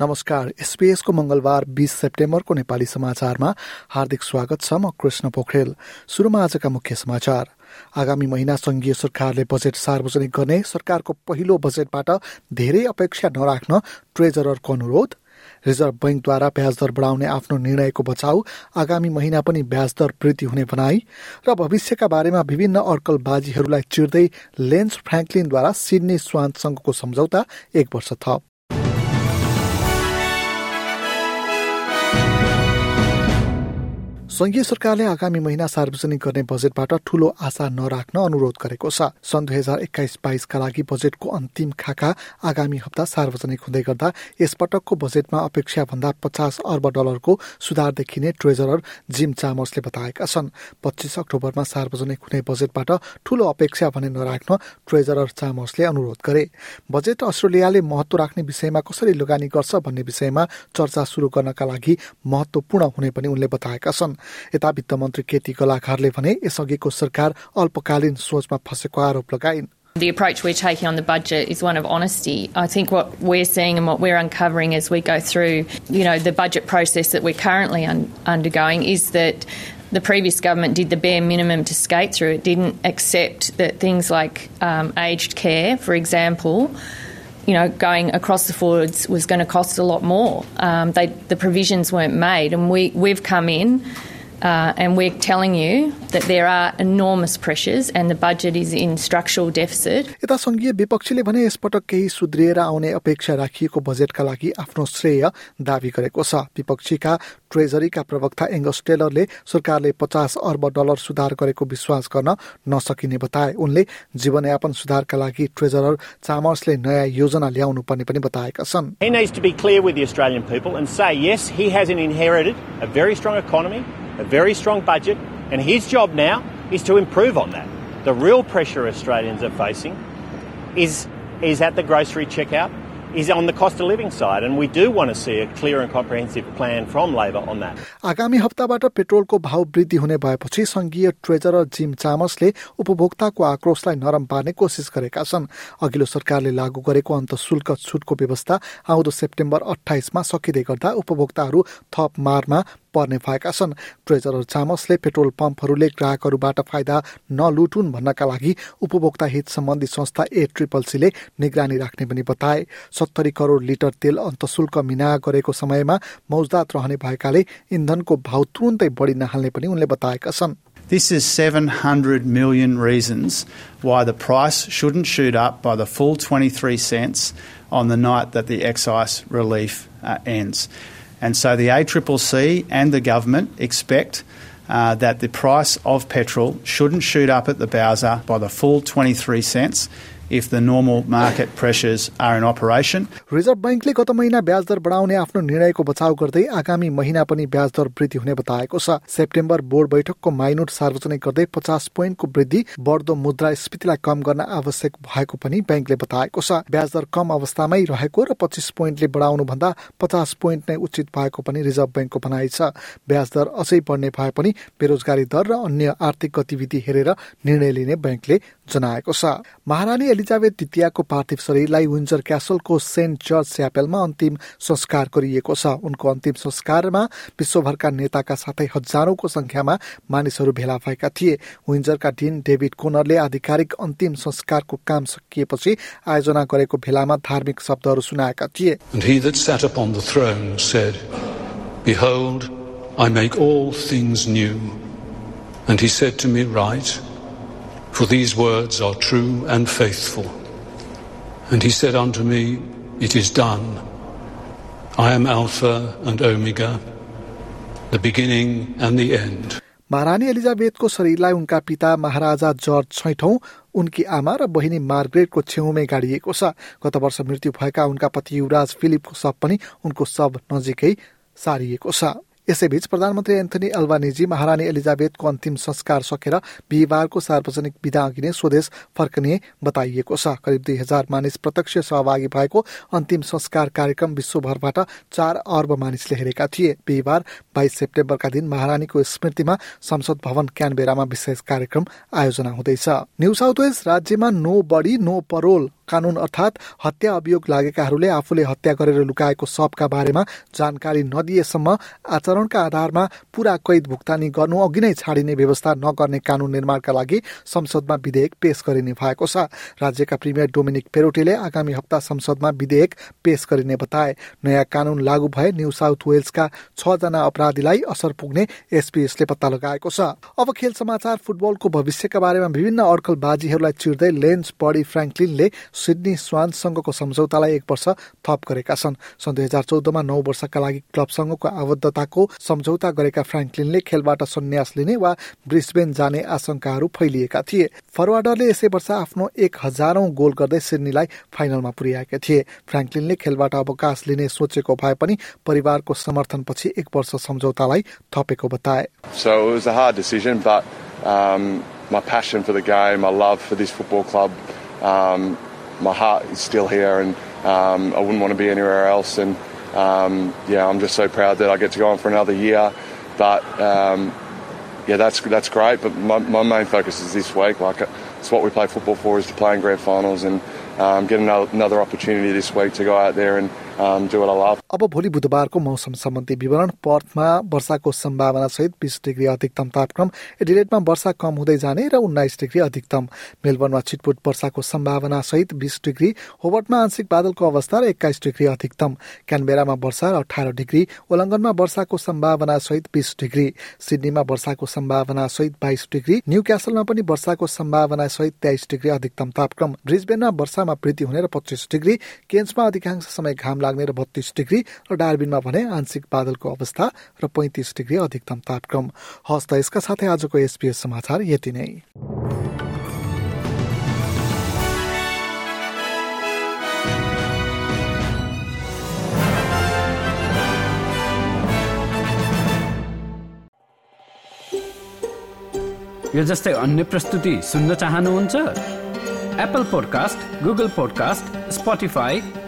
नमस्कार। एसपीएसको मंगलबार 20 सेप्टेम्बरको नेपाली समाचारमा हार्दिक स्वागत छ म कृष्ण पोखरेल। सुरुमा आजका मुख्य समाचार। आगामी महिना संघीय सरकारले बजेट सार्वजनिक गर्ने सरकारको पहिलो बजेटबाट धेरै अपेक्षा नराख्न ट्रेजररको अनुरोध। रिजर्भ बैंकद्वारा ब्याज दर बढाउने आफ्नो निर्णयको बचाउ आगामी महिना पनि ब्याज दर वृद्धि हुने भनाई र भविष्यका बारेमा विभिन्न अड्कलबाजीहरूलाई चिर्दै लेन्स फ्रेङ्कलिनद्वारा सिडनी स्वान संघको सम्झौता एक वर्ष थप। संघीय सरकारले आगामी महिना सार्वजनिक गर्ने बजेटबाट ठूलो आशा नराख्न अनुरोध गरेको छ। सन् दुई हजार एक्काइस बाइसका लागि बजेटको अन्तिम खाका आगामी हप्ता सार्वजनिक हुँदै गर्दा यसपटकको बजेटमा अपेक्षा भन्दा पचास अर्ब डलरको सुधार देखिने ट्रेजरर जिम चामर्सले बताएका छन्। पच्चिस अक्टोबरमा सार्वजनिक हुने बजेटबाट ठूलो अपेक्षा भने नराख्न ट्रेजरर चामर्सले अनुरोध गरे। बजेट अस्ट्रेलियाले महत्व राख्ने विषयमा कसरी लगानी गर्छ भन्ने विषयमा चर्चा शुरू गर्नका लागि महत्वपूर्ण हुने पनि उनले बताएका छन्। यता वित्त मन्त्री केटी कलाकारले भने यसअघिको सरकार अल्पकालीन सोचमा फँसेको आरोप लगाइन् The approach we're taking on the budget is one of honesty. I think what we're seeing and what we're uncovering as we go through, you know, the budget process that we're currently un- undergoing is that the previous government did the bare minimum to skate through. It didn't accept that things like um, aged care, for example, you know, going across the forwards was going to cost a lot more. Um, they, the provisions weren't made, and we, we've come in uh, and we're telling you that there are enormous pressures and the budget is in structural deficit. यता संघीय विपक्षीले भने यसपटक केही सुध्रिएर आउने अपेक्षा राखिएको बजेटका लागि आफ्नो श्रेय दावी गरेको छ विपक्षीका ट्रेजरीका प्रवक्ता एङ्गस टेलरले सरकारले पचास अर्ब डलर सुधार गरेको विश्वास गर्न नसकिने बताए उनले जीवनयापन सुधारका लागि ट्रेजरर चामर्सले नयाँ योजना ल्याउनु पर्ने पनि बताएका छन् He needs to be clear with the Australian people and say, yes, he has inherited a very strong economy, a very strong budget, and his job now is to improve on that. The real pressure Australians are facing is, is at the grocery checkout, is on the cost of living side, and we do want to see a clear and comprehensive plan from Labor on that. आगामी हप्ताबाट पेट्रोलको भाव वृद्धि हुने भएपछि संघीय treasurer gym चामसले उपभोक्ताको आक्रोशलाई नरम पार्ने कोसिस गरेका छन् अघिल्लो सरकारले लागू गरेको अन्त शुल्क छुटको व्यवस्था आउँदो सेप्टेम्बर अठाइसमा सकिँदै गर्दा उपभोक्ताहरू थप मारमा पर्ने भएका छन्। ट्रेजरर चामसले पेट्रोल पम्पहरूले ग्राहकहरूबाट फाइदा नलुटुन् भन्नका लागि उपभोक्ता हित सम्बन्धी संस्था ए ट्रिपल सीले निगरानी राख्ने पनि बताए। सत्तरी करोड लिटर तेल अन्तशुल्क मिना गरेको समयमा मौजदात रहने भएकाले इन्धनको भाव तुरुन्तै बढी नहाल्ने पनि उनले बताएका छन्। This is 700 million reasons why the price shouldn't shoot up by the full 23 cents on the night that the excise relief uh, ends. And so the ACCC and the government expect uh, that the price of petrol shouldn't shoot up at the Bowser by the full 23 cents if the normal market pressures are in operation. Reserve बैंकले गत महिना ब्याज दर बढाउने आफ्नो निर्णयको बचाउ गर्दै आगामी महिना पनि ब्याज दर वृद्धि हुने बताएको छ। सेप्टेम्बर बोर्ड बैठकको माइनोट सार्वजनिक गर्दै पचास पोइन्टको वृद्धि बढ्दो मुद्रास्फीतिलाई कम गर्न आवश्यक भएको पनि बैंकले बताएको छ। ब्याज दर कम अवस्थामै रहेको र पच्चिस पोइन्टले बढाउनु भन्दा पचास पोइन्ट नै उचित भएको पनि रिजर्भ बैंकको भनाइ छ। ब्याज दर अझै बढ्ने भए पनि बेरोजगारी दर र अन्य आर्थिक गतिविधि हेरेर निर्णय लिने बैंकले जनाएको छ। महारानी एलिजाबेथ द्वितीयको पार्थिव शरीरलाई विन्जर क्यासलको सेन्ट चर्च च्यापेलमा अन्तिम संस्कार गरिएको छ। उनको अन्तिम संस्कारमा विश्वभरका नेताका साथै हजारौंको संख्यामा मानिसहरू भेला भएका थिए। विन्जरका डिन डेभिड कोनरले आधिकारिक अन्तिम संस्कारको काम सकिएपछि आयोजना गरेको भेलामा धार्मिक शब्दहरू सुनाएका थिए। For these words are true and faithful. And he said unto me, It is done. I am Alpha and Omega, the beginning and the end. महारानी एलिजाबेथको शरीरलाई उनका पिता महाराजा जर्ज छैठौं उनकी आमा र बहिनी मार्ग्रेटको छेउमै गाडिएको छ गत वर्ष मृत्यु भएका उनका पति युवराज फिलिपको शव पनि उनको शव नजिकै सारिएको छ यसैबीच प्रधानमन्त्री एन्थनी अल्बानिजी महारानी एलिजाबेथको अन्तिम संस्कार सकेर बिहिबारको सार्वजनिक विदा अघि नै स्वदेश फर्कने बताइएको छ। करिब दुई हजार मानिस प्रत्यक्ष सहभागी भएको अन्तिम संस्कार कार्यक्रम विश्वभरबाट चार अर्ब मानिसले हेरेका थिए। बिहिबार बाइस सेप्टेम्बरका दिन महारानीको स्मृतिमा संसद भवन क्यानबेरामा विशेष कार्यक्रम आयोजना हुँदैछ। न्यू साउथ वेल्स राज्यमा नो बडी नो परोल कानून अर्थात् हत्या अभियोग लागेकाहरूले आफूले हत्या गरेर लुकाएको सबका बारेमा जानकारी नदिएसम्म आचरणका आधारमा पूरा कैद भुक्तानी गर्नु अघि नै छाडिने व्यवस्था नगर्ने कानून निर्माणका लागि संसदमा विधेयक पेश गरिने भएको छ। राज्यका प्रिमियर डोमिनिक पेरोटेले आगामी हप्ता संसदमा विधेयक पेश गरिने बताए। नयाँ कानून लागू भए न्यू साउथ वेल्सका छजना अपराधीलाई असर पुग्ने एसपीएसले पत्ता लगाएको छ। अब खेल समाचार फुटबलको भविष्यका बारेमा विभिन्न अड्कलबाजीहरूलाई चिर्दै लेन्स बडी फ्रेङ्कलिनले सिडनी स्वानसँगको सम्झौतालाई एक वर्ष थप गरेका छन्। सन् दुई हजार चौधमा नौ वर्षका लागि क्लबसँगको आबद्धताको सम्झौता गरेका फ्रेङ्कलिनले खेलबाट सन्यास लिने वा ब्रिस्बेन जाने आशंकाहरू फैलिएका थिए। फरवार्डरले यसै वर्ष आफ्नो एक हजारौं गोल गर्दै सिडनीलाई फाइनलमा पुर्याएका थिए। फ्रेङ्कलिनले खेलबाट अवकाश लिने सोचेको भए पनि परिवारको समर्थनपछि एक वर्ष सम्झौतालाई थपेको बताए। Um, my passion for the game, my love for this football club, um, my heart is still here, and um, I wouldn't want to be anywhere else. And um, yeah, I'm just so proud that I get to go on for another year. But um, yeah, that's that's great. But my, my main focus is this week. Like it's what we play football for is to play in grand finals and um, get another, another opportunity this week to go out there and um. अब भोलि बुधबारको मौसम सम्बन्धी विवरण पर्थमा वर्षाको सम्भावना सहित बिस degree अधिकतम तापक्रम एडिलेटमा वर्षा कम हुँदै जाने र उन्नाइस डिग्री अधिकतम। मेलबर्नमा छिटपुट वर्षाको सम्भावना सहित बिस डिग्री होबर्टमा आंशिक बादलको अवस्था र एक्काइस डिग्री अधिकतम। क्यानबेरामा वर्षा र अठार डिग्री ओलङ्गनमा वर्षाको सम्भावना सहित बिस डिग्री सिडनीमा वर्षाको सम्भावना सहित बाइस डिग्री न्यू क्यासलमा पनि वर्षाको सम्भावना सहित तेइस डिग्री अधिकतम तापक्रम। ब्रिजबेनमा वर्षामा वृद्धि हुने र पच्चिस डिग्री केन्समा अधिकांश समय घाम लाग्ने र बत्तीस डिग्री र डार्बिनमा भने आंशिक बादलको अवस्था र पैंतिस डिग्री अधिकतम तापक्रम। हस्त यसका साथै आजको एसपीएस समाचार यति नै। यो जस्तै अन्य प्रस्तुति सुन्न चाहनुहुन्छ? Apple podcast Google podcast